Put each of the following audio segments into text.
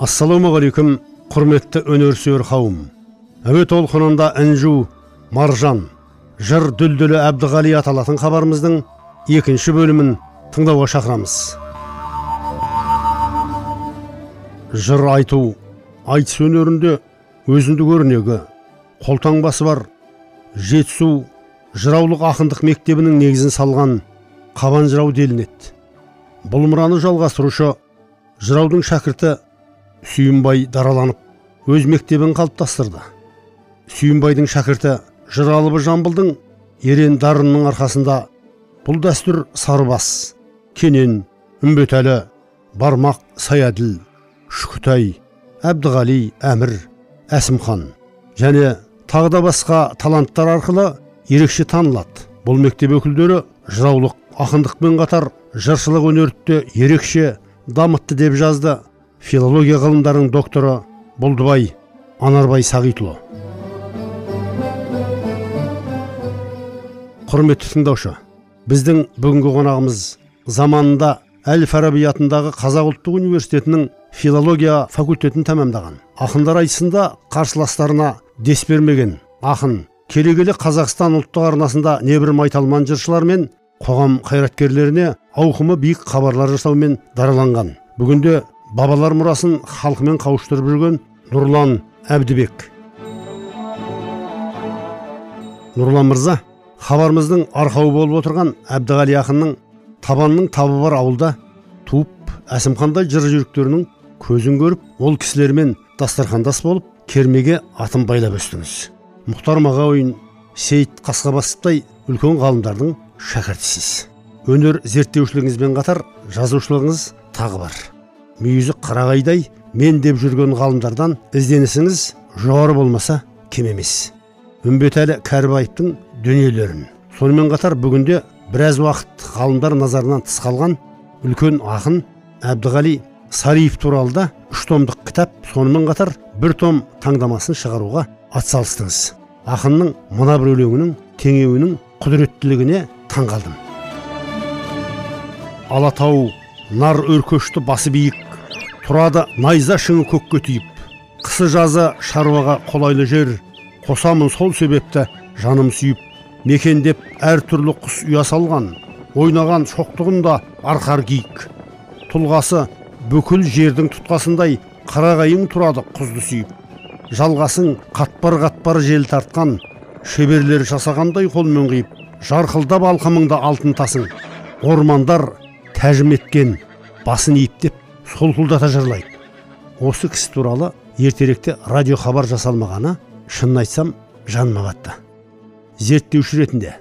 Ассалаумағалейкум құрметті өнерсүйер қауым. Әуе толқынында інжу маржан жыр дүлдүлі әбдіғали аталатын хабарымыздың екінші бөлімін тыңдауға шақырамыз. Жыр айту айтыс өнерінде өзіндік өрнегі қолтаңбасы бар жетісу жыраулық ақындық мектебінің негізін салған қабан жырау делінеді. Бұл мұраны жалғастырушы жыраудың шәкірті сүйінбай дараланып өз мектебін қалыптастырды. Сүйінбайдың шәкірті жыралыбы жамбылдың ерен дарынның арқасында бұл дәстүр сарыбас кенен үмбетәлі бармақ саяділ шүкітай әбдіғали әмір әсімхан және тағы да басқа таланттар арқылы ерекше танылады. Бұл мектеп өкілдері жыраулық ақындықпен қатар жыршылық өнерді ерекше дамытты деп жазды. Филология ғылымдарының докторы бұлдыбай анарбай сағитұлы құрметті тыңдаушы біздің бүгінгі қонағымыз заманында әл фараби атындағы қазақ ұлттық университетінің филология факультетін тәмамдаған. Ақындар айтысында қарсыластарына дес бермеген ақын келе келе қазақстан ұлттық арнасында небір майталман жыршылар мен қоғам қайраткерлеріне ауқымы биік хабарлар жасаумен дараланған. Бүгінде бабалар мұрасын халқымен қауыштырып жүрген нұрлан әбдібек. Нұрлан мырза хабарымыздың арқауы болып отырған әбдіғали ақынның табанның табы бар ауылда туып әсімхандай жыр жүйріктерінің көзін көріп ол кісілермен дастархандас болып кермеге атын байлап өстіңіз. Мұхтар мағауин сейіт қасқабасовтай үлкен ғалымдардың шәкіртісіз. Өнер зерттеушілігіңізбен қатар жазушылығыңыз тағы бар. Мүйізі қарағайдай мен деп жүрген ғалымдардан ізденісіңіз жоғары болмаса кем емес. Үмбетәлі кәрібаевтың дүниелерін. Сонымен қатар бүгінде біраз уақыт ғалымдар назарынан тыс қалған үлкен ақын әбдіғали сариев туралы да үш томдық кітап сонымен қатар бір том таңдамасын шығаруға атсалыстыңыз. Ақынның мына бір өлеңінің теңеуінің құдіреттілігіне таң қалдым. Алатау нар өркөшті басы биік тұрады найза шыңы көкке тиіп қысы жазы шаруаға қолайлы жер. Қосамын сол себепті жаным сүйіп мекендеп әртүрлі құс ұя салған. Ойнаған шоқтығында арқар киік. Тұлғасы бүкіл жердің тұтқасындай қарағайың тұрады құзды сүйіп. Жалғасың қатпар қатпар жел тартқан шеберлер жасағандай қолмен қиып жарқылдап алқымыңда алтын тасың. Ормандар тәжім еткен басын иіптеп солқылдата жырлайды. Осы кісі туралы ертеректе радио хабар жасалмағаны шынын айтсам жаныма батты зерттеуші ретінде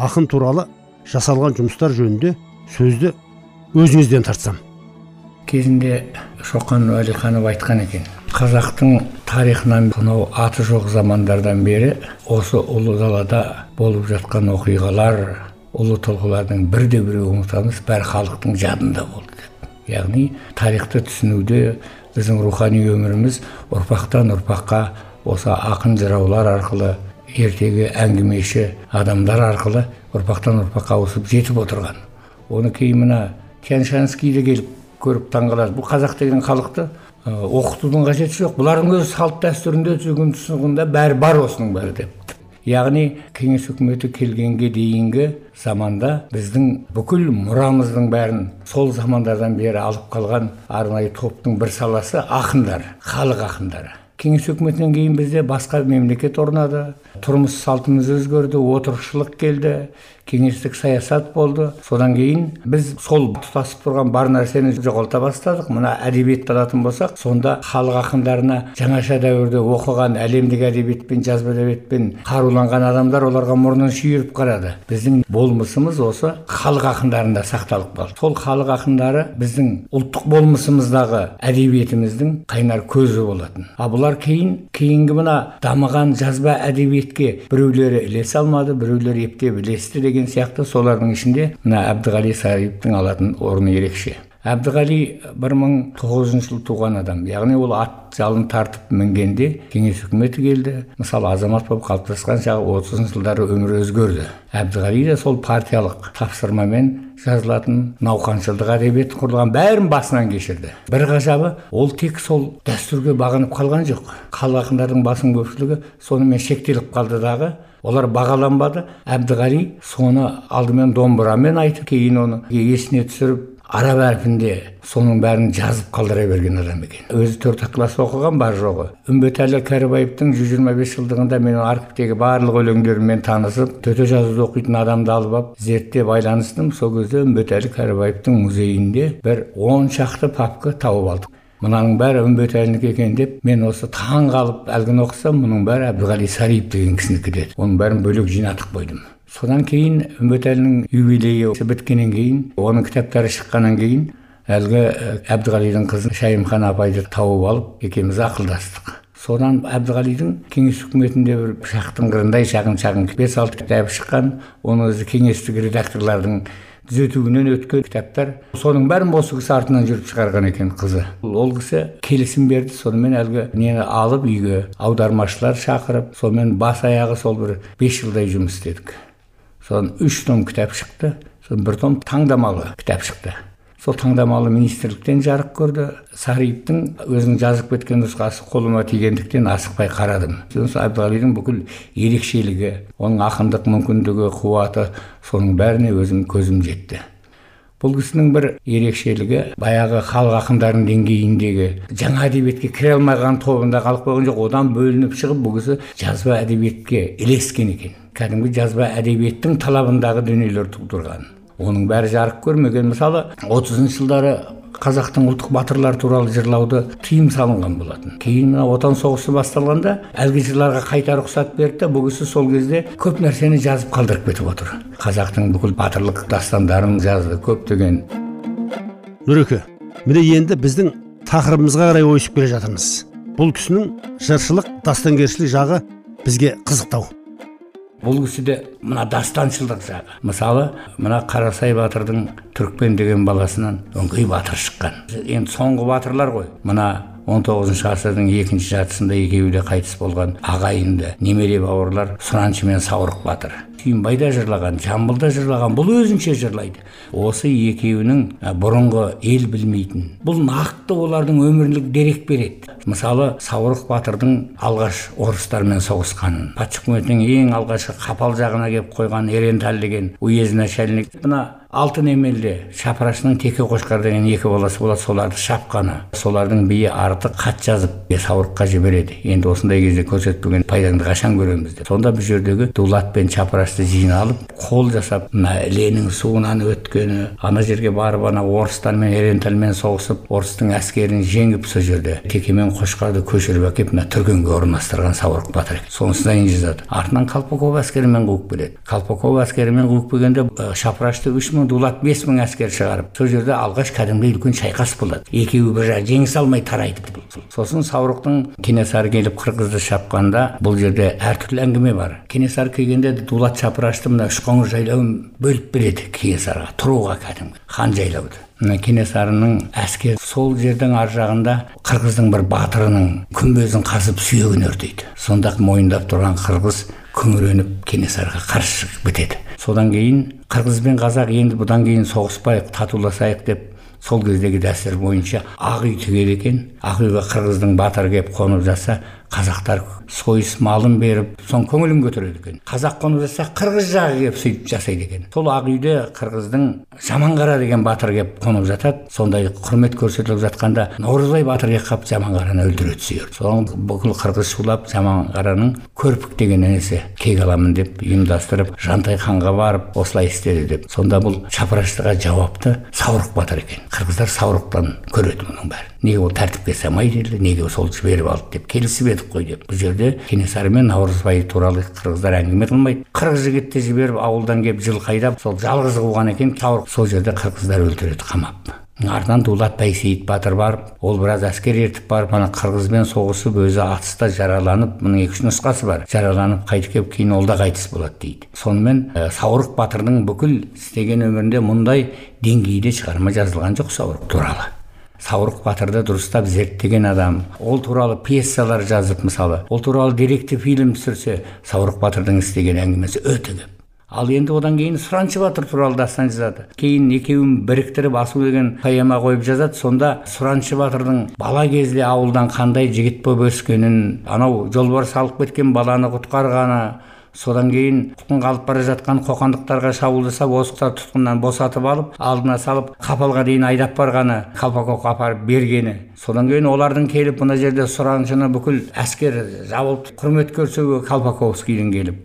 ақын туралы жасалған жұмыстар жөнінде сөзді өзіңізден тартсам. Кезінде шоқан уәлиханов айтқан екен қазақтың тарихынан сонау аты жоқ замандардан бері осы ұлы далада болып жатқан оқиғалар ұлы тұлғалардың бірде біреуі ұмытамыз бәрі халықтың жадында болды яғни тарихты түсінуде біздің рухани өміріміз ұрпақтан ұрпаққа осы ақын жыраулар арқылы ертегі әңгімеші адамдар арқылы ұрпақтан ұрпаққа ауысып жетіп отырған. Оны кейін мына тян шанский де келіп көріп таңқалады бұл қазақ деген халықты оқытудың қажеті жоқ. Бұлардың өз салт дәстүрінде тұсығында бәрі бар осының бәрі деп. Яғни кеңес үкіметі келгенге дейінгі заманда біздің бүкіл мұрамыздың бәрін сол замандардан бері алып қалған арнайы топтың бір саласы ақындар халық ақындары. Кеңес үкіметінен кейін бізде басқа мемлекет орнады тұрмыс салтымыз өзгерді отырықшылық келді. Кеңестік саясат болды. Содан кейін біз сол тұтасып тұрған бар нәрсені жоғалта бастадық. Мына әдебиетті алатын болсақ сонда халық ақындарына жаңаша дәуірде оқыған әлемдік әдебиетпен жазба әдебиетпен қаруланған адамдар оларға мұрнын шүйіріп қарады. Біздің болмысымыз осы халық ақындарында сақталып қалды. Сол халық ақындары біздің ұлттық болмысымыздағы әдебиетіміздің қайнар көзі болатын. Ал бұлар кейін кейінгі мына дамыған жазба әдебиетке біреулері ілесе алмады біреулері ептеп ілесті деген сияқты солардың ішінде мына әбдіғали сарыевтің алатын орны ерекше. Әбдіғали 1900 жыл туған адам. Яғни ол ат жалын тартып мінгенде кеңес үкіметі келді. Мысалы азамат болып қалыптасқан шағы отызыншы жылдары өмір өзгерді. Әбдіғали да сол партиялық тапсырмамен жазылатын науқаншылдық әдебиет құрылған бәрін басынан кешірді. Бір ғажабы ол тек сол дәстүрге бағынып қалған жоқ. Халық ақындардың басым көпшілігі сонымен шектеліп қалды дағы. Олар бағаланбады. Әбдіғали соны алдымен домбырамен айтып кейін оны есіне түсіріп араб әрпінде соның бәрін жазып қалдыра берген адам екен. Өзі төрт класс оқыған бар жоғы. Үмбетәлі кәрібаевтың жүз жиырма бес жылдығында мен архивтегі барлық өлеңдерімен танысып төте жазуды оқитын адамды алып алып зерттеп байланыстым. Сол кезде үмбетәлі кәрібаевтың музейінде бір он шақты папка тауып алдық. Мынаның бәрі үмбетәлінікі екен деп мен осы таң қалып әлгіні оқысам мұның бәрі әбдіғали сариев деген кісінікі деді. Оның бәрін бөлек жинатып қойдым. Содан кейін үмбетәлінің юбилейі біткеннен кейін оның кітаптары шыққаннан кейін әлгі әбдіғалидың қызы шайымхан апайды тауып алып екеуміз ақылдастық. Содан әбдіғалидың кеңес үкіметінде бір пышақтың қырындай шағын шағын бес алты кітабы шыққан оны өзі кеңестік редакторлардың өткен кітаптар соның бәрін осы кісі артынан жүріп шығарған екен қызы. Ол кісі келісім берді сонымен әлгі нені алып үйге аудармашылар шақырып сонымен бас аяғы сол бір бес жылдай жұмыс істедік. Содан үш том кітап шықты содан бір том таңдамалы кітап шықты. Сол таңдамалы министрліктен жарық көрді. Сариевтің өзінің жазып кеткен нұсқасы қолыма тигендіктен асықпай қарадым. Әбдіғалидың бүкіл ерекшелігі оның ақындық мүмкіндігі қуаты соның бәріне өзім көзім жетті. Бұл кісінің бір ерекшелігі баяғы халық ақындарының деңгейіндегі жаңа әдебиетке кіре алмаған тобында қалып қойған жоқ одан бөлініп шығып бұл кісі жазба әдебиетке ілескен екен. Кәдімгі жазба әдебиеттің талабындағы дүниелер тудырған. Оның бәрі жарық көрмеген. Мысалы отызыншы жылдары қазақтың ұлттық батырлары туралы жырлауды тыйым салынған болатын. Кейін мына отан соғысы басталғанда әлгі жырларға қайта рұқсат берді. Да бұл кісі сол кезде көп нәрсені жазып қалдырып кетіп отыр. Қазақтың бүкіл батырлық дастандарын жазды көптеген. Нұреке міне енді біздің тақырыбымызға қарай ойысып келе жатырмыз. Бұл кісінің жыршылық дастангершілік жағы бізге қызықтау. Бұл кісіде мына дастаншылдық жағы. Мысалы мына қарасай батырдың түрікпен деген баласынан өңкей батыр шыққан. Енді соңғы батырлар ғой. Мына он тоғызыншы ғасырдың екінші жартысында екеуі де қайтыс болған ағайынды немере бауырлар сұраншы мен саурық батыр. Түйінбайда жырлаған жамбылда жырлаған бұл өзінше жырлайды. Осы екеуінің бұрынғы ел білмейтін бұл нақты олардың өмірлік дерек береді. Мысалы саурық батырдың алғаш орыстармен соғысқанын патша үкіметінің ең алғашқы қапал жағына келіп қойған еренталь деген уезд начальник мына алты немелде шапырашының теке қошқар деген екі баласы болады соларды шапқаны солардың биі артық хат жазып саурыққа жібереді. Енді осындай кезде көрсетпеген пайдаңды қашан көреміз деп. Сонда бұл жердегі дулат пен шапырашты жиналып қол жасап мына іленің суынан өткені ана жерге барып ана орыстармен ерентальмен соғысып орыстың әскерін жеңіп сол жерде теке қошқарды көшіріп әкеліп мына түргенге орналастырған саурық батыр екен сонысынан жазады артынан колпаков әскерімен қуып келеді. Колпаков әскерімен қуып келгенде шапырашты үш мың дулат бес мың әскер шығарып сол жерде алғаш кәдімгідей үлкен шайқас болады. Екеуі бір жағы жеңісе алмай тарайды. Сосын саурықтың кенесары келіп қырғызды шапқанда бұл жерде әртүрлі әңгіме бар. Кенесары келгенде дулат шапырашты мына үшқоңыр жайлауын бөліп береді кенесарыға тұруға кәдімгі хан жайлауды. Кенесарының әскер сол жердің ар жағында қырғыздың бір батырының күмбезін қазып сүйегін өртейді. Сонда мойындап тұрған қырғыз күңіреніп кенесарыға қарсы шығып бітеді содан кейін қырғыз бен қазақ енді бұдан кейін соғыспайық татуласайық деп сол кездегі дәстүр бойынша ақ үй тігеді екен. Ақ үйге қырғыздың батыры келіп қонып жатса қазақтар сойыс малын беріп соның көңілін көтереді екен. Қазақ қонып жатса қырғыз жағы келіп сөйтіп жасайды екен. Сол ақ үйде қырғыздың жаманқара деген батыр келіп қонып жатады. Сондай құрмет көрсетіліп жатқанда наурызбай батыр келіп қалып жаманқараны өлтіре түседі содан бүкіл қырғыз шулап жаманқараның көрпік деген інісі кек аламын деп ұйымдастырып жантай ханға барып осылай істеді деп. Сонда бұл шапыраштыға жауапты саурық батыр екен. Қырғыздар саурықтан көреді мұның бәрін. Неге ол тәртіпке салмайды еді неге сол жіберіп алды деп келісіп едік қой деп. Бұл жерде кенесары мен наурызбай туралы қырғыздар әңгіме қылмайды. қырық жігітті жіберіп ауылдан келіп жылқы айдап сол жалғыз қуған екен сол жерде қырғыздар өлтіреді қамап. Артынан дулат байсейіт батыр барып ол біраз әскер ертіп барып ана қырғызбен соғысып өзі атыста жараланып мұның екі үш нұсқасы бар. жараланып қайтып келіп кейін ол да қайтыс болады дейді. сонымен ә, саурық батырдың бүкіл істеген өмірінде мұндай деңгейде шығарма жазылған жоқ саурық туралы. Саурық батырды дұрыстап зерттеген адам. Ол туралы пьесалар жазып мысалы ол туралы деректі фильм түсірсе саурық батырдың істеген әңгімесі өте көп. Ал енді одан кейін сұраншы батыр туралы дастан жазады. Кейін екеуін біріктіріп асу деген поэма қойып жазады. Сонда сұраншы батырдың бала кезде ауылдан қандай жігіт болып өскенін анау жолбарыс алып кеткен баланы құтқарғаны содан кейін тұтқынға алып бара жатқан қоқандықтарға шабуыл жасап осылар тұтқыннан босатып алып алдына салып қапалға дейін айдап барғаны колпаковқа апарып бергені. Содан кейін олардың келіп мына жерде сұраншыны бүкіл әскер жабылып құрмет көрсетуге колпаковскийдің келіп.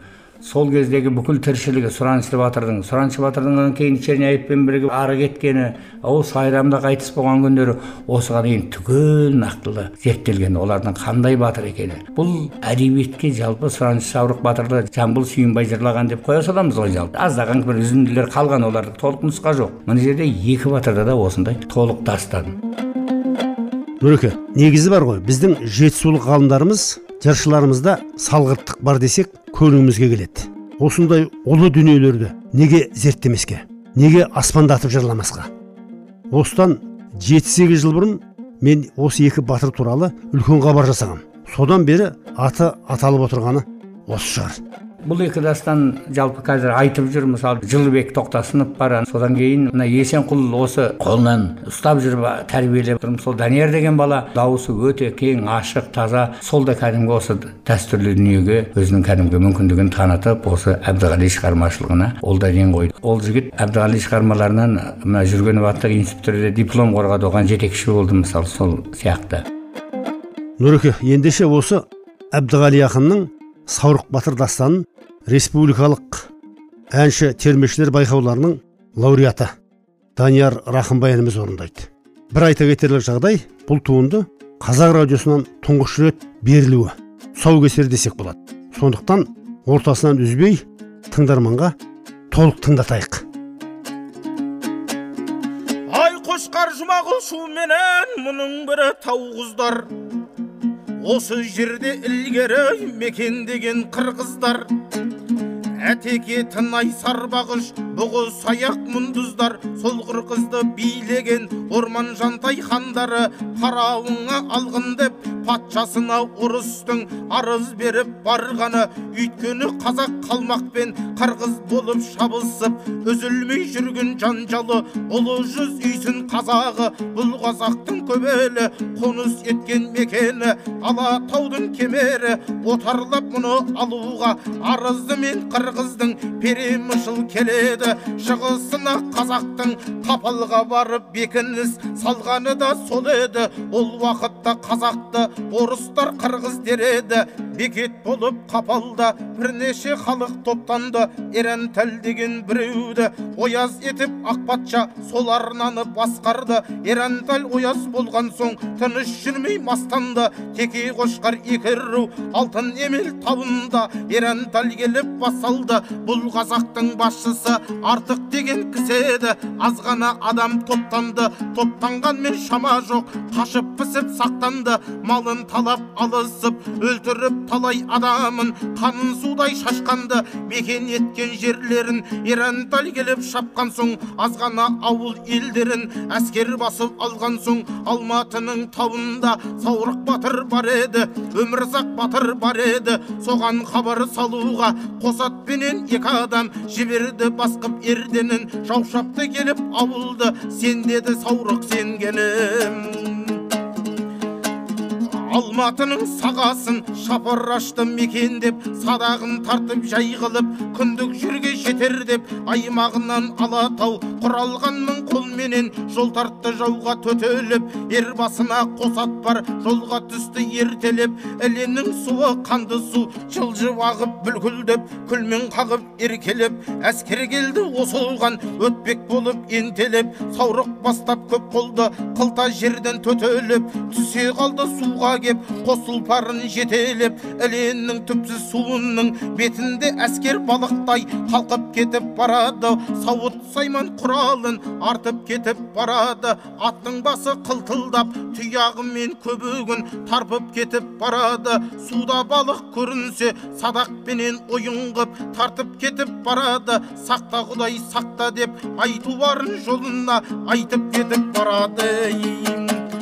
Сол кездегі бүкіл тіршілігі сұраншы батырдың сұраншы батырдың кейін черняевпен бірге ары кеткені ол сайрамда қайтыс болған күндері осыған дейін түгел нақтылы зерттелген олардың қандай батыр екені. Бұл әдебиетке жалпы сұраншы саурық батырды жамбыл сүйінбай жырлаған деп қоя саламыз ғой жалпы. Аздаған бір үзінділер қалған оларда толық нұсқа жоқ. Мына жерде екі батырда да осындай толық дастан. Нұреке негізі бар ғой. Біздің жетісулық ғалымдарымыз жыршыларымызда салғырттық бар десек көңілімізге келеді. Осындай ұлы дүниелерді неге зерттемеске неге аспандатып жырламасқа осыдан жеті сегіз жыл бұрын мен осы екі батыр туралы үлкен хабар жасағам. Содан бері аты аталып отырғаны осы шығар. Бұл екі дастан жалпы қазір айтып жүр мысалы жылыбек тоқтасынов бар содан кейін мына есенқұл осы қолынан ұстап жүріп тәрбиелеп тұрмын. Сол данияр деген бала дауысы өте кең ашық таза. Сол да кәдімгі осы дәстүрлі дүниеге өзінің кәдімгі мүмкіндігін танытып осы әбдіғали шығармашылығына ол да ден қойды. Ол жігіт әбдіғали шығармаларынан мына жүргенов атындағы институтта диплом қорғады. Оған жетекші болды мысалы сол сияқты. Нұреке ендеше осы әбдіғали ақынның саурық батыр дастанын республикалық әнші термешілер байқауларының лауреаты данияр рахымбай ініміз орындайды. Бір айта кетерлік жағдай бұл туынды қазақ радиосынан тұңғыш рет берілуі тұсаукесер десек болады. Сондықтан ортасынан үзбей тыңдарманға толық тыңдатайық. Ай қошқар жұмағұл шуменен мұның бірі тау құздар. Осы жерде ілгері мекендеген қырғыздар әтеке тынай сарбағыш бұғы саяқ мұндыздар сол қырғызды билеген орман жантай хандары қарауыңа алғын деп патшасына ұрыстың арыз беріп барғаны. Өйткені қазақ қалмақпен қырғыз болып шабысып үзілмей жүрген жанжалы ұлы жүз үйсін қазағы. Бұл қазақтың көбелі қоныс еткен мекені алатаудың кемері. Отарлап мұны алуға арызды мен қырғыздың перемышыл келеді. Шығысына қазақтың тапалға барып бекініс салғаны да сол еді. Ол уақытта қазақты орыстар қырғыз дереді. Бекет болып қапалда бірнеше халық топтанды. Ерентәл деген біреуді ояз етіп ақ патша сол арнаны басқарды. Ерентәл ояз болған соң тыныш жүрмей мастанды. Теке қошқар екі ру алтын емел табында. Ерентәл келіп бас алды бұл қазақтың басшысы артық деген кісі еді. аз ғана адам топтанды. Топтанғанмен шама жоқ. Қашып пісіп сақтанды. Малын талап алысып өлтіріп талай адамын. Қанын судай шашқанды. Мекен еткен жерлерін. Ерентал келіп шапқан соң аз ғана ауыл елдерін әскер басып алған соң алматының тауында саурық батыр бар еді өмірзақ батыр бар еді. Соған хабар салуға қос атпенен екі адам жіберді басқып ерденін жау шапты келіп ауылды сен деді саурық сенгенім алматының сағасын шапырашты мекендеп садағын тартып жай қылып күндік жерге жетер деп аймағынан алатау құралғанның қолменен жол тартты жауға төтеліп ер басына қос ат бар жолға түсті ертелеп іленің суы қанды су жылжып ағып бүлкілдеп күлмен қағып еркелеп әскер келді осылған өтпек болып ентелеп саурық бастап көп қолды қылта жерден төтелеп түсе қалды суға кеп қос ұлпарын жетелеп іленің түпсіз суының бетінде әскер балықтай қалқып кетіп барады. Сауыт сайман құралын артып кетіп барады. Аттың басы қылтылдап тұяғымен көбігін тарпып кетіп барады. Суда балық көрінсе садақпенен ойын қып тартып кетіп барады. Сақта құдай сақта деп айту барын жолына айтып кетіп барады.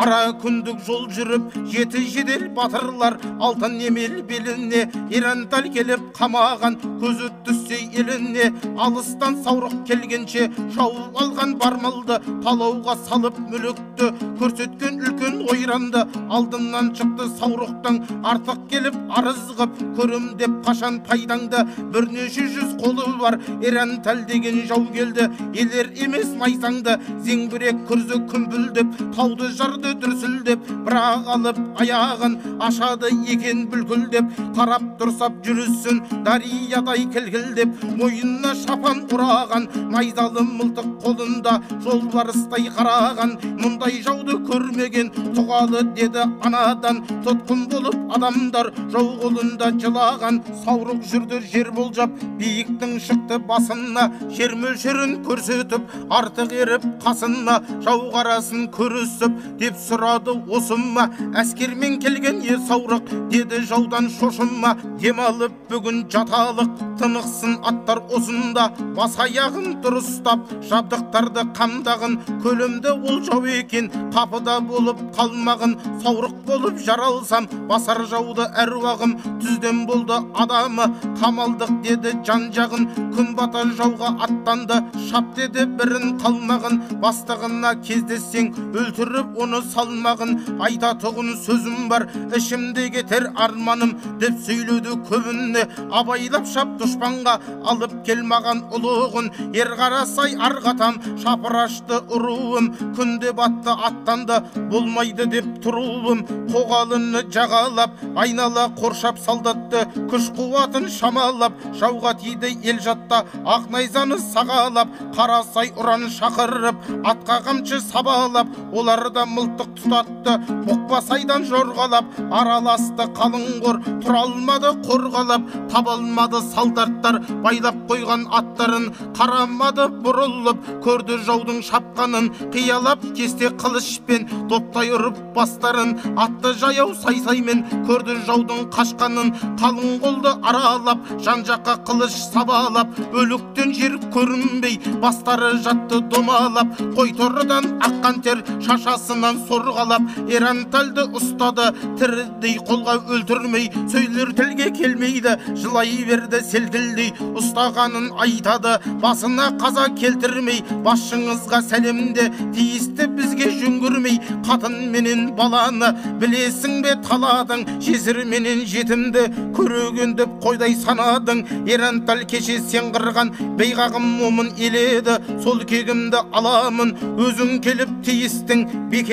Ара күндік жол жүріп жеті жедел батырлар алтын емел беліне ирантал келіп қамаған көзі түссе еліне. Алыстан саурық келгенше шауып алған бар малды талауға салып мүлікті. Көрсеткен үлкен ойранды алдымнан шықты саурықтың. Артық келіп арыз қып көрем деп қашан пайдаңды? Бірнеше жүз қолы бар ирантал деген жау келді. Елер емес майсаңды зеңбірек күрзі күмбілдеп тауды жарды дүрсілдеп бірақ алып аяғын ашады екен бүлкілдеп. Қарап тұрсап жүрісін дариядай кілкілдеп мойнына шапан ораған найзалы мылтық қолында жолбарыстай қараған. Мұндай жауды көрмеген тұғалы деді анадан. Тұтқын болып адамдар жау қолында жылаған. Саурық жүрді жер болжап биіктің шықты басына жер мөлшерін көрсетіп артық еріп қасына жау қарасын көрісіп деп сұрады осы ма әскермен келген ер саурық деді жаудан шошынма. Демалып бүгін жаталық тынықсын аттар осында. Бас аяғын дұрыстап жабдықтарды қамдағын. Көлемді ол жау екен қапыда болып қалмағын. Саурық болып жаралсам басар жауды әруағым. Түзден болды адамы қамалдық деді жан жағын. Күн бата жауға аттанды шап деді бірін қалмағын. Бастығына кездессең өлтіріп оны салмағын айтатұғын сөзім бар ішімде кетер арманым деп сөйледі көбіне абайлап шап дұшпанға алып кел маған ұлығын ер қарасай арғатам шапырашты ұруым күнде батты аттанды болмайды деп тұруым қоғалыны жағалап айнала қоршап солдатты күш қуатын шамалап жауға тиді ел жатта ақ найзаны сағалап қарасай ұран шақырып атқа қамшы сабалап оларда мылтық тұтатты. Бұқпасайдан жорғалап араласты қалың қор тұра алмады қорғалап таба алмады солдаттар байлап қойған аттарын қарамады бұрылып. Көрді жаудың шапқанын қиялап кесте қылышпен. Доптай ұрып бастарын атты жаяу сайсаймен. Көрді жаудың қашқанын қалың қолды аралап. Жан жаққа қылыш сабалап өліктен жер көрінбей. Бастары жатты домалап. Қой торыдан аққан тер шашасынан сорғалап эрантальды ұстады тірідей қолға өлтірмей сөйлер тілге келмейді жылай берді селкілдей ұстағанын айтады басына қаза келтірмей басшыңызға сәлемде тиісті бізге жүңгірмей қатын менен баланы білесің бе таладың жесір менен жетімді көреген деп қойдай санадың эранталь кеше сен қырған бейғағым момын еледі сол кегімді аламын өзің келіп тиістің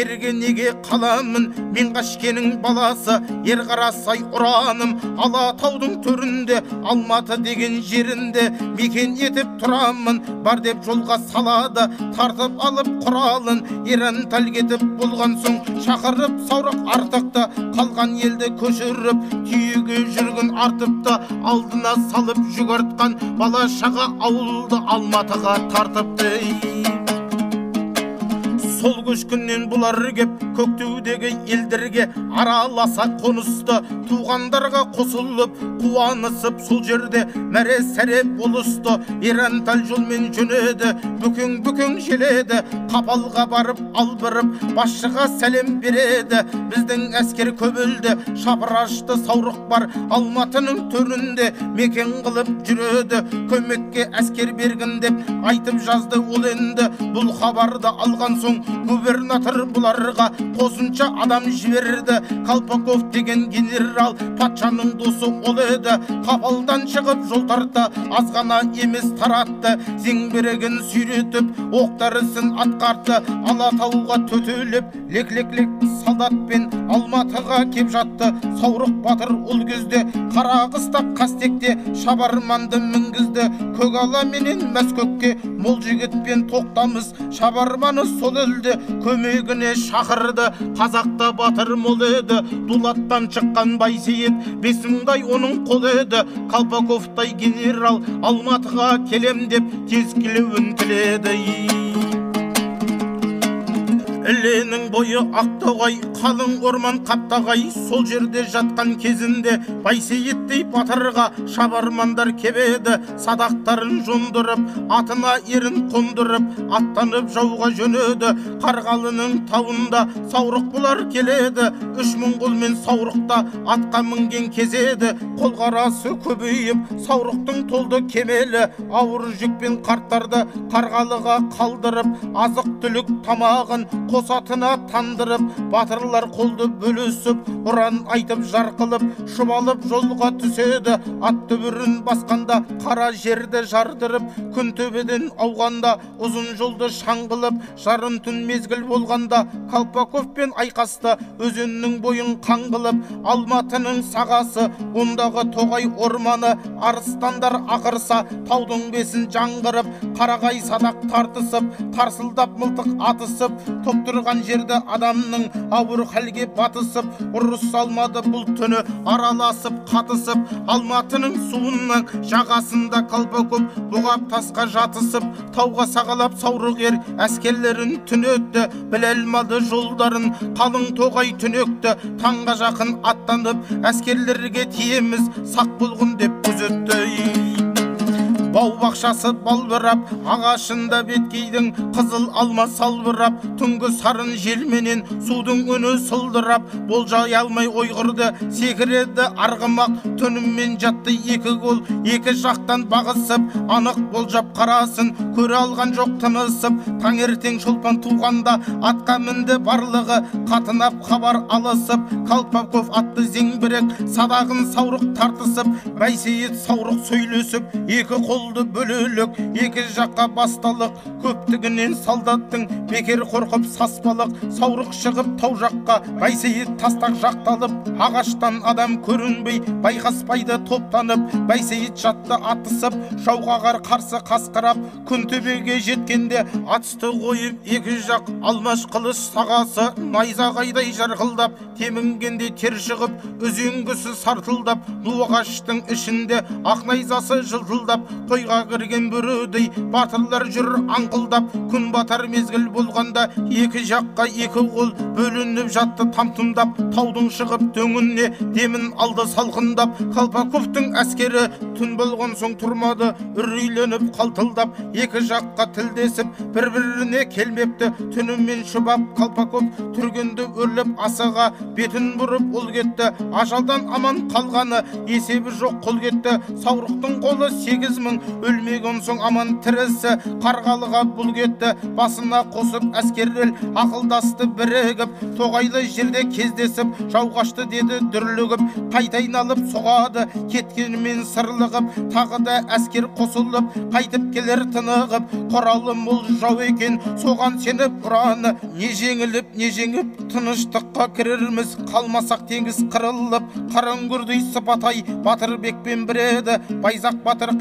бекерге неге қаламын? Мен қашкенің баласы ер қарасай ұраным. Алатаудың төрінде алматы деген жерінде мекен етіп тұрамын. Бар деп жолға салады тартып алып құралын. Ерантал кетіп болған соң шақырып саурық артықты қалған елді көшіріп түйеге жүргін артыпты алдына салып жүк артқан бала шаға ауылды алматыға тартыпты сол көшкіннен бұлар кеп көктеудегі елдерге араласа қонысты. Туғандарға қосылып қуанысып сол жерде мәре сәре болысты. Ирантал жолмен жөнеді бүкең бүкең желеді. Қапалға барып албырып басшыға сәлем береді. Біздің әскер көбелді шапырашты саурық бар алматының төрінде. Мекен қылып жүреді көмекке әскер бергін деп айтып жазды ол енді. Бұл хабарды алған соң губернатор бұларға қосымша адам жіберді колпаков деген генерал патшаның досы ол еді қапалдан шығып жол тартты аз ғана емес таратты зеңбірегін сүйретіп оқ дәрісін атқарды алатауға төтелеп лек лек лек солдатпен алматыға кеп жатты саурық батыр ол кезде қара қыста қастекте шабарманды мінгізді көгала менен мәскөкке мол жігітпен тоқтамыз шабарманы сол елде. Көмегіне шақырды қазақта батыр мол еді. Дулаттан шыққан байсейіт бес мыңдай оның қолы еді. Колпаковтай генерал алматыға келем деп тез келуін тіледі. Іленің бойы ақтоғай қалың орман қаптағай сол жерде жатқан кезінде байсейіттей батырға шабармандар кебеді садақтарын жондырып атына ерін қондырып аттанып жауға жөнеді. Қарғалының тауында саурық бұлар келеді үш мың қолмен саурықта атқа мінген кезеді. Қолқарасы көбейіп саурықтың толды кемелі ауыр жүкпен қарттарды қарғалыға қалдырып азық түлік тамағын қос атына тандырып батырлар қолды бөлісіп ұран айтып жарқылып шұбалып жолға түседі. Ат дүбірін басқанда қара жерді жардырып күн төбеден ауғанда ұзын жолды шаңғылып жарым түн мезгіл болғанда колпаковпен айқасты өзеннің бойын қаңғылып алматының сағасы ондағы тоғай орманы арыстандар ақырса таудың бесін жаңғырып қарағай садақ тартысып тарсылдап мылтық атысып топ тұрған жерді адамның ауыр халге батысып ұрыс салмады бұл түні араласып қатысып алматының суының жағасында колпаков бұғап тасқа жатысып тауға сағалап саурық ер әскерлерін түнетті біле алмады жолдарын қалың тоғай түнекті таңға жақын аттанып әскерлерге тиеміз сақ болғын деп күзетті бау бақшасы балбырап ағашында беткейдің қызыл алма салбырап түнгі сарын желменен судың үні сылдырап болжай алмай ойғырды секіреді арғымақ түнімен жатты екі кол екі жақтан бағысып анық болжап қарасын көре алған жоқ тынысып таңертең шолпан туғанда атқа мінді барлығы қатынап хабар алысып колпаков атты зеңбірек садағын саурық тартысып байсейіт саурық сөйлесіп екі қолды бөлелік екі жаққа басталық көптігінен солдаттың бекер қорқып саспалық саурық шығып тау жаққа байсейіт тастақ жақталып ағаштан адам көрінбей байқаспайды топтанып байсейіт жатты атысып жауға қарсы қасқырап күнтөбеге жеткенде атысты қойып екі жақ алмаш қылыш сағасы найзағайдай жарқылдап темінгенде тер шығып үзеңгісі сартылдап ду ағаштың ішінде ақ найзасы жылтылдап тойға кірген бөрідей батырлар жүр аңқылдап күн батар мезгіл болғанда екі жаққа екі қол бөлініп жатты там-тұмдап таудың шығып дөңіне демін алды салқындап колпаковтың әскері түн болған соң тұрмады үрейленіп қалтылдап екі жаққа тілдесіп бір біріне келмепті түнімен шұбап колпаков түргенді өрлеп асыға бетін бұрып ол кетті ажалдан аман қалғаны есебі жоқ қол кетті саурықтың қолы сегіз мың өлмеген соң аман тірісі. Қарғалыға бұл кетті басына қосып әскерлер ақылдасты бірігіп. Тоғайлы жерде кездесіп жау қашты деді дүрлігіп. Қайта айналып соғады кеткенімен сырлығып. Тағы да әскер қосылып қайтып келер тынығып. Құралы мол жау екен соған сеніп ұраны. Не жеңіліп не жеңіп тыныштыққа кірерміз. Қалмасақ теңіз қырылып қараңгүрдей сыпатай. Батырбекпен бір еді байзақ батыр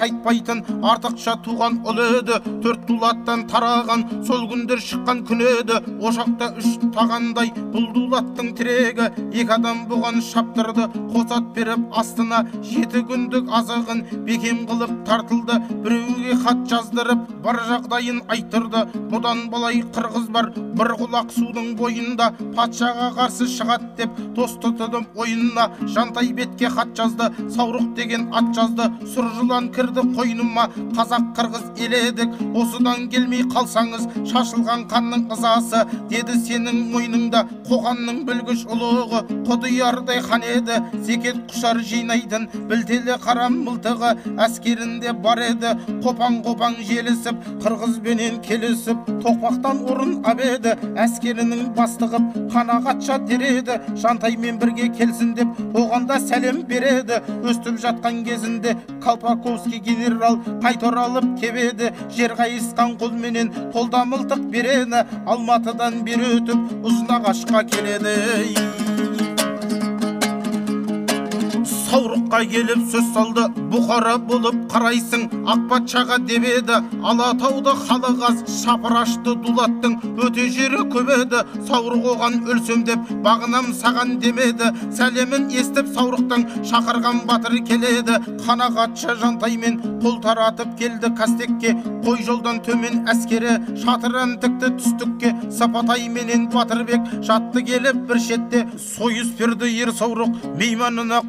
артықша туған ұл еді. Төрт дулаттан тараған сол күндер шыққан күн еді. Ошақта үш тағандай бұл дулаттың тірегі. Екі адам бұған шаптырды қос ат беріп астына. Жеті күндік азығын бекем қылып тартылды. Біреуге хат жаздырып бар жағдайын айттырды. Бұдан былай қырғыз бар бір құлақ судың бойында. Патшаға қарсы шығады деп дос тұтынып ойынына. Жантай бетке хат жазды саурық деген ат жазды. Сұр жылан кірді қойныма ма қазақ қырғыз ел едік осыдан келмей қалсаңыз шашылған қанның ызасы деді сенің мойныңда қоғанның білгіш ұлығы. Құдиярдай хан еді зекет құшар жинайтын білтелі қара мылтығы. Әскерінде бар еді қопаң қопаң желісіп қырғызбенен келісіп тоқпақтан орын абеді. Әскерінің бастығы қанағатша дереді жантаймен бірге келсін деп оған да сәлем береді. Өстіп жатқан кезінде колпаковский генерал қайта оралып кебеді. Жер қайысқан қолменен қолда мылтық береді. Алматыдан бері өтіп ұзынағашқа келеді. Саурыққа келіп сөз салды. Бұқара болып қарайсың ақ патшаға деп еді. Алатауды халық аз шапырашты дулаттың өте жері көп еді. Саурық оған өлсем деп бағынам саған демеді. Сәлемін естіп саурықтың шақырған батыр келеді. Қанағатшы жантаймен қол таратып келді кастекке. Қой жолдан төмен әскері шатырын тікті түстікке. Сапатайменен батырбек жатты келіп бір шетте. Сойыс берді ер саурық мейманына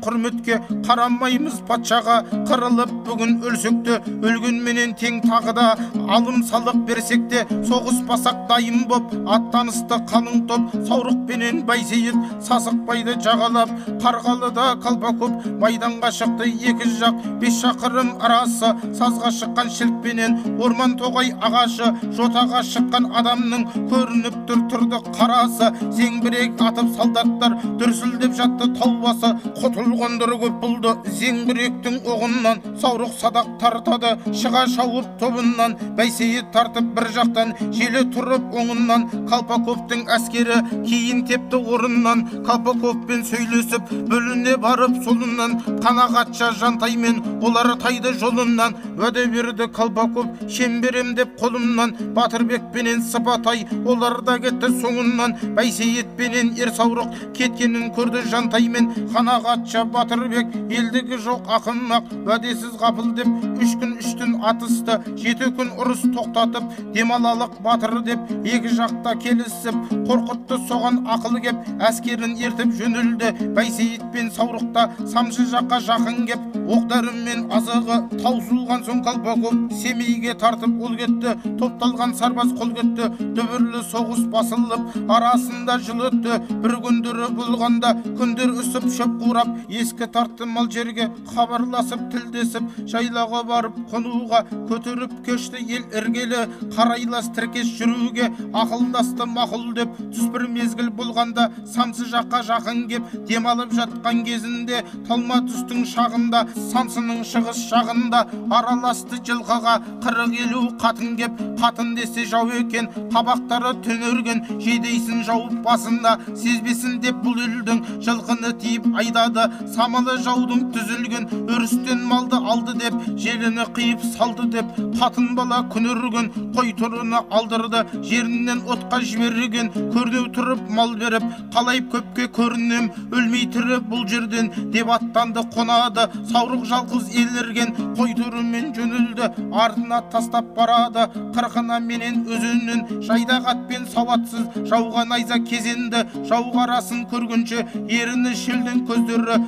қарамаймыз патшаға. Қырылып бүгін өлсек те өлгенменен тең тағы да алым салық берсек те соғыспасақ дайын боп аттанысты қалың топ саурықпенен байсейіт сасықбайды жағалап. Қарғалыда колпаков майданға шықты екі жақ бес шақырым арасы. Сазға шыққан шілікпенен орман тоғай ағашы. Жотаға шыққан адамның көрініп тұр тұрды қарасы. Зеңбірек атып солдаттар дүрсілдеп жатты тау басы құтылғандар көп болды зеңбіректің оғынан саурық садақ тартады. Шыға шауып тобынан бәйсейіт тартып бір жақтан желі тұрып оңынан колпаковтың әскері кейін тепті орыннан. Колпаковпен сөйлесіп бөліне барып солынан қанағатша жантаймен олар тайды жолынан уәде берді колпаков шен берем деп қолымнан. Батырбекпенен сыпатай олар да кетті соңынан бәйсейітпенен ер саурық кеткенін көрді жантаймен. Қанағатша батырбек елдігі жоқ ақымақ уәдесіз қапыл деп үш күн үш түн атысты жеті күн ұрыс тоқтатып демалалық батыр деп екі жақта келісіп қорқытты соған ақыл кеп әскерін ертіп жөнелді бәйсейіт пен саурықта самшы жаққа жақын кеп оқ дәрімен азығы таусылған соң колпаков семейге тартып ол кетті топталған сарбаз қол кетті дүбірлі соғыс басылып арасында жыл өтті бір күндері болғанда күндер үсіп шөп қурап ескі тартты мал жерге хабарласып тілдесіп жайлауға барып қонуға көтеріп көшті ел іргелі қарайлас тіркес жүруге ақылдасты мақұл деп түс бір мезгіл болғанда самсы жаққа жақын кеп демалып жатқан кезінде талма түстің шағында самсының шығыс жағында араласты жылқыға қырық елу қатын кеп қатын десе жау екен қабақтары түнерген жейдейсін жауып басында сезбесін деп бұл елдің жылқыны тиіп айдады самалы жаудың түзілген өрістен малды алды деп желіні қиып салды деп. Қатын бала күнерген қой торыны алдырды жерінен отқа жіберген. Көрнеу тұрып мал беріп қалай көпке көрінем өлмей тірі бұл жерден. Деп аттанды қонады саурық жалғыз елірген қой торымен жөнелді артына тастап барады. Қырқына менен өзеннен жайдақ атпен сауатсыз. Жауға найза кезенді жау қарасын көргенше еріні шелден көздері.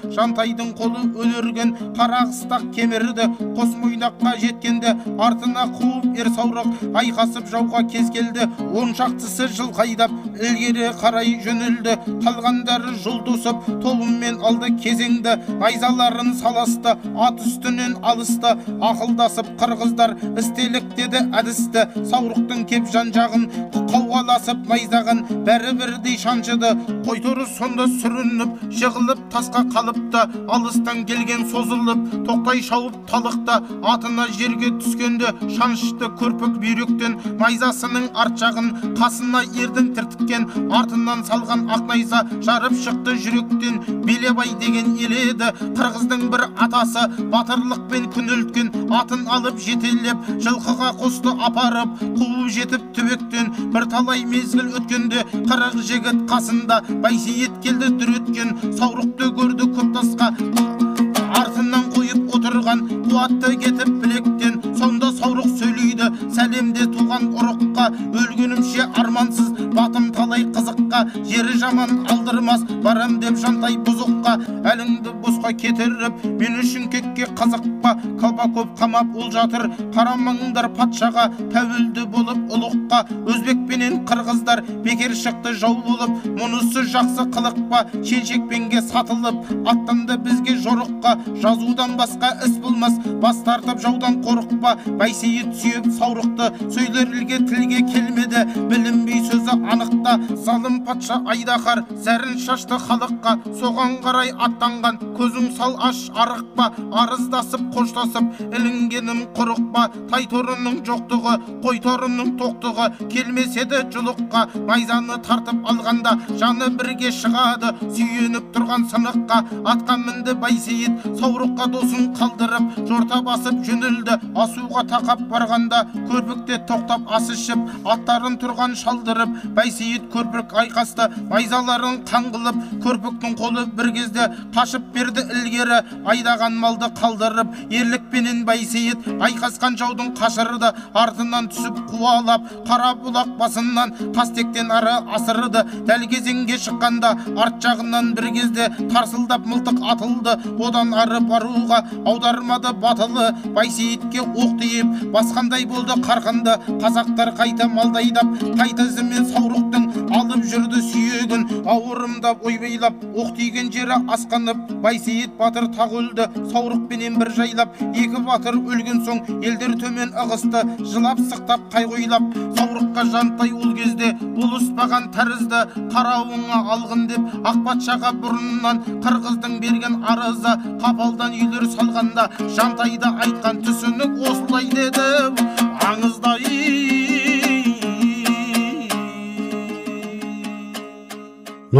Жантайдың қолы өлерген қара қыстақ кемерді қос мойнаққа жеткенде артына қуып ер саурық айқасып жауға кез келді. Он шақтысы жылқайдап ілгері қарай жөнелді. Қалғандары жұлдысып тобымен алды кезеңді. Найзаларын саласты ат үстінен алысты. Ақылдасып қырғыздар істелік деді әдісті. Саурықтың кеп жан жағын қауғаласып найзағын бәрі бірдей шаншыды. Қойторы сонда сүрініп жығылып тасқа қалыпты. Алыстан келген созылып тоқтай шауып талықта атына жерге түскенде шаншты көрпік бүйректен найзасының арт жағын қасына ердің тіртіккен артынан салған ақ найза жарып шықты жүректен. Белебай деген ел еді қырғыздың бір атасы батырлықпен күнелткен атын алып жетелеп жылқыға қосты апарып қуып жетіп түбектен. Бір талай мезгіл өткенде қырық жігіт қасында байсейіт келді дүреткен саурықты көрді көп тасқа артынан қойып отырған қуатты кетіп білектен сонда саурық сөйлейді сәлемде туған ұрыққа өлгенімше армансыз батым талай қызыққа жері жаман алдырмас барам деп жантай бұзыққа. Әліңді босқа кетіріп мен үшін кекке қызықпа. Колпаков қамап ол жатыр қарамаңдар патшаға. Тәуелді болып ұлыққа өзбек пенен қырғыздар. Бекер шықты жау болып мұнысы жақсы қылық па шелшекпенге сатылып аттанды бізге жорыққа. Жазудан басқа іс болмас бас тартып жаудан қорықпа. Байсейіт сүйеп саурықты сөйлерлге тілге келмеді. Білінбей сөзі анықта залым патша айдаһар зәрін шашты халыққа соған қарай аттанған. Көзің сал аш арықпа арыздасып қоштасып ілінгенім құрық па тай торының жоқтығы қой торының тоқтығы. Келмес еді жұлыққа найзаны тартып алғанда жаны бірге шығады. Сүйеніп тұрған сыныққа атқа мінді байсейіт. Саурыққа досын қалдырып жорта басып жөнелді. Асуға тақап барғанда көрпікте тоқтап ас ішіп аттарын тұрған шалдырып байсейіт көрпік айқасты найзаларын қаңғылып көрпіктің қолы бір кезде қашып берді ілгері. Айдаған малды қалдырып ерлікпенен байсейіт айқасқан жаудың қашырды артынан түсіп қуалап қара бұлақ басынан қастектен ары асырды дәл кезеңге шыққанда арт жағынан бір кезде тарсылдап мылтық атылды. Одан ары баруға аудармады батылы. Байсейітке оқ тиіп басқандай болды қарқынды. Қазақтар қайта малдайдап қайта ізімен саурықтың алып жүрді сүйегін ауырымдап ойбайлап. Оқ тиген жері асқанып байсейіт батыр тағы өлді саурықпенен бір жайлап. Екі батыр өлген соң елдер төмен ығысты жылап сықтап қайғойлап саурыққа жантай ол кезде болыспаған тәрізді қарауыңа алғын деп. Ақ патшаға бұрыннан қырғыздың берген арызы қапалдан үйлер салғанда жантайды айтқан түсінік осылай деді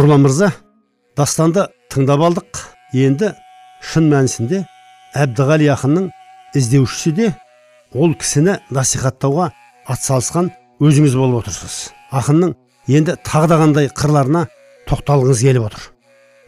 нұрлан мырза дастанды тыңдап алдық. Енді шын мәнісінде әбдіғали ақынның іздеушісі де ол кісіні насихаттауға атсалысқан өзіңіз болып отырсыз. Ақынның енді тағы да қандай қырларына тоқталғыңыз келіп отыр?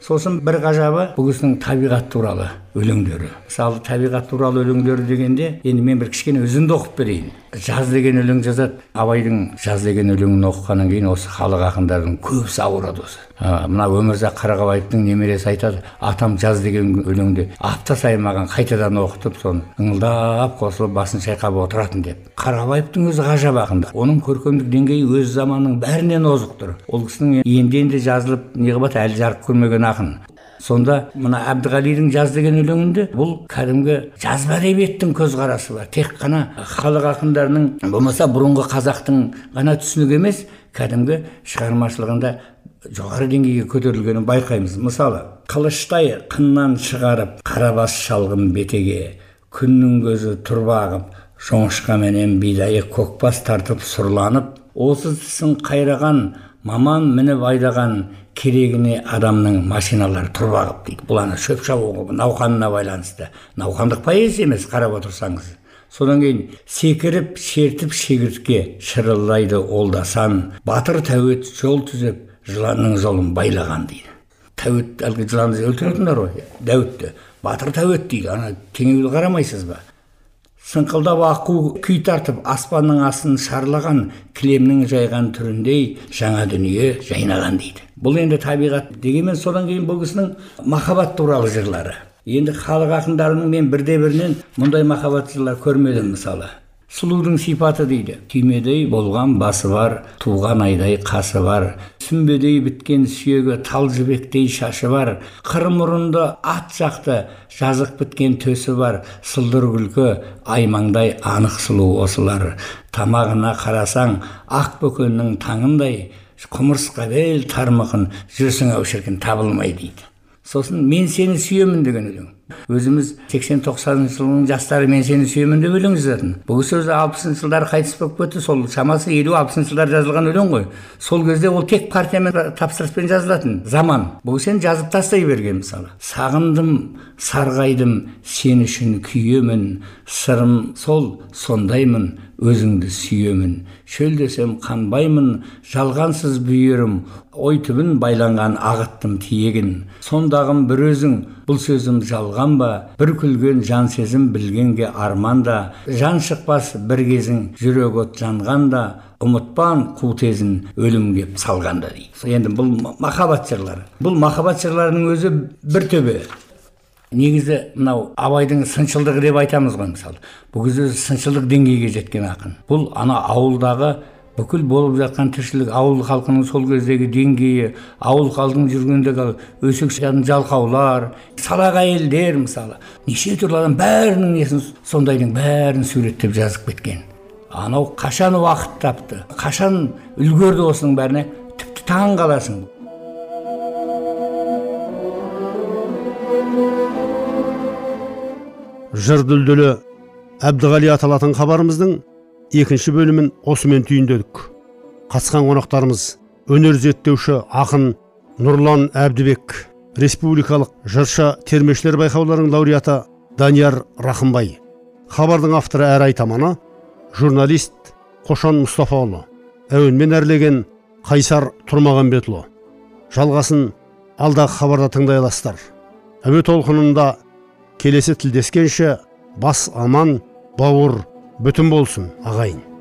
Сосын бір ғажабы бұл кісінің табиғат туралы. Өлеңдері. Мысалы табиғат туралы өлеңдері дегенде енді мен бір кішкене үзінді оқып берейін. Жаз деген өлең жазады. Абайдың жаз деген өлеңін оқығаннан кейін осы халық ақындарының көбісі ауырады осы. Мына өмірзақ қарғабаевтың немересі айтады атам жаз деген өлеңді апта сайын маған қайтадан оқытып соны ыңылдап қосылып басын шайқап отыратын деп. Қарғабаевтың өзі ғажап ақын оның көркемдік деңгейі өз заманының бәрінен озық тұр. Ол кісінің енді енді жазылып неғып әлі жарық көрмеген ақын. Сонда мына әбдіғалидің жаз деген өлеңінде бұл кәдімгі жазба әдебиеттің көзқарасы бар. Тек қана халық ақындарының болмаса бұрынғы қазақтың ғана түсінігі емес кәдімгі шығармашылығында жоғары деңгейге көтерілгенін байқаймыз. Мысалы қылыштай қыннан шығарып қарабас шалғын бетеге күннің көзі тұрбағып жоңышқаменен бидайы көкбас тартып сұрланып осы тісін қайраған маман мініп айдаған керегіне адамның машиналары тұрбағып дейді. Бұл ана шөп шабу науқанына байланысты. Науқандық поэзия емес қарап отырсаңыз. Содан кейін секіріп шертіп шегіртке шырылдайды олдасан батыр тәует жол түзеп жыланның жолын байлаған дейді. Тәует әлгі жыланды өлтіретіндер ғой дәуітті. Батыр тәует дейді. Ана теңеулі қарамайсыз ба? Сыңқылдап аққу күй тартып аспанның астын шарлаған кілемнің жайған түріндей жаңа дүние жайнаған дейді. Бұл енді табиғат дегенмен содан кейін бұл кісінің махаббат туралы жырлары. Енді халық ақындарының мен бірде бірінен мұндай махаббат жырлар көрмедім мысалы. Сұлудың сипаты дейді. Түймедей болған басы бар туған айдай қасы бар. Сүмбедей біткен сүйегі тал жібектей шашы бар. Қыр мұрынды ат жақты жазық біткен төсі бар. Сылдыр күлкі аймаңдай анық сұлу осылар. Тамағына қарасаң ақ бөкеннің таңындай құмырсқа бел тармықын жүрсің ау шіркін табылмай дейді. Сосын мен сені сүйемін деген өлең өзіміз сексен тоқсаныншы жылының жастары мен сені сүйемін деп өлең жазатын бұл өзі алпысыншы жылдары қайтыс болып кетті. Сол шамасы елу алпысыншы жылдары жазылған өлең ғой. Сол кезде ол тек партиямен тапсырыспен жазылатын заман. Бұл кісі жазып тастай берген мысалы. Сағындым сарғайдым сен үшін күйемін сырым сол сондаймын өзіңді сүйемін. Шөлдесем қанбаймын жалғансыз бүйірім. Ой түбін байланған ағыттым тиегін. Сондағым бір өзің бұл сөзім жалған ба? Бір күлген жан сезім білгенге арманда жан шықпас бір кезің жүрек от жанғанда ұмытпан қу тезін өлім кеп салғанда дейді. Енді бұл махаббат жырлары бұл махаббат жырларының өзі бір төбе. Негізі мынау абайдың сыншылдығы деп айтамыз ғой мысалы. Бұл кезде сыншылдық деңгейге жеткен ақын. Бұл ана ауылдағы бүкіл болып жатқан тіршілік ауыл халқының сол кездегі деңгейі ауыл халқының жүргендегі өсек жалқаулар салақ әйелдер мысалы. Неше түрлі адам бәрінің несін сондайдың бәрін суреттеп жазып кеткен. Анау қашан уақыт тапты? Қашан үлгерді осының бәріне? Тіпті таң қаласың. Жыр дүлдүлі әбдіғали аталатын хабарымыздың екінші бөлімін осымен түйіндедік. Қатысқан қонақтарымыз өнер зерттеуші ақын нұрлан әбдібек республикалық жыршы термешілер байқауларының лауреаты данияр рахымбай хабардың авторы әрі айтаманы журналист қошан мұстафаұлы әуенмен әрлеген қайсар тұрмағанбетұлы жалғасын алдағы хабарда тыңдай аласыздар. Әуе толқынында келесі тілдескенше бас аман бауыр бүтін болсын ағайын